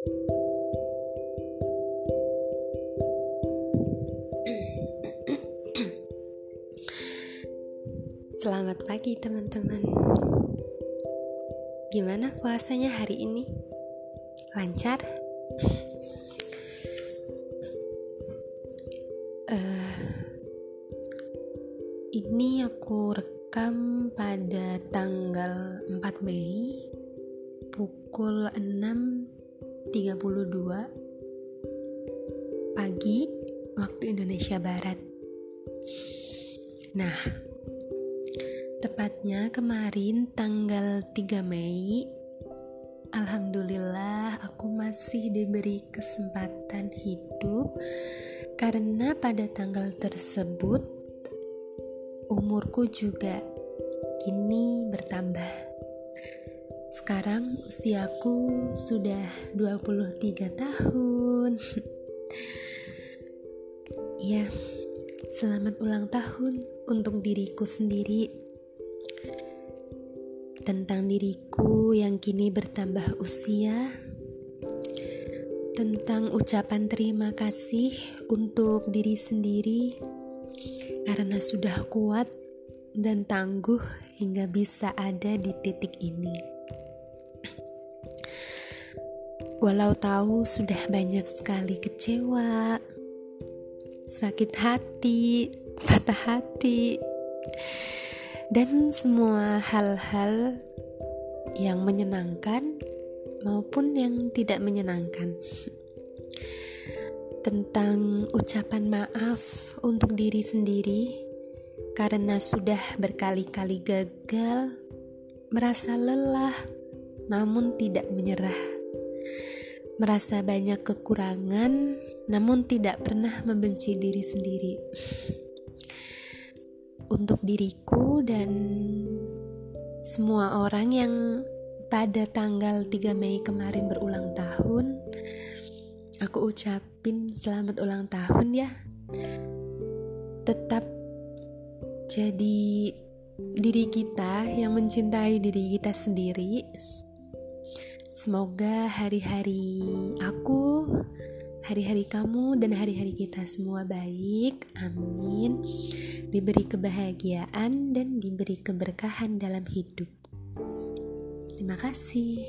Selamat pagi teman-teman Gimana puasanya hari ini? Lancar? Uh, ini aku rekam pada tanggal 4 Mei pukul 6.32 pagi waktu Indonesia Barat. Nah, Tepatnya kemarin tanggal 3 Mei Alhamdulillah aku masih diberi kesempatan hidup Karena pada tanggal tersebut Umurku juga kini bertambah Sekarang usiaku sudah 23 tahun. Ya, selamat ulang tahun untuk diriku sendiri. Tentang diriku yang kini bertambah usia, tentang ucapan terima kasih untuk diri sendiri. Karena sudah kuat dan tangguh hingga bisa ada di titik ini. Walau tahu sudah banyak sekali kecewa, sakit hati, patah hati, dan semua hal-hal yang menyenangkan maupun yang tidak menyenangkan. Tentang ucapan maaf untuk diri sendiri karena sudah berkali-kali gagal, merasa lelah, namun tidak menyerah, merasa banyak kekurangan, namun tidak pernah membenci diri sendiri. Untuk diriku dan semua orang yang pada tanggal 3 Mei kemarin berulang tahun aku ucapin selamat ulang tahun ya. Tetap jadi diri kita yang mencintai diri kita sendiri semoga hari-hari aku hari-hari kamu dan hari-hari kita semua baik. Amin. Diberi kebahagiaan dan diberi keberkahan dalam hidup. Terima kasih.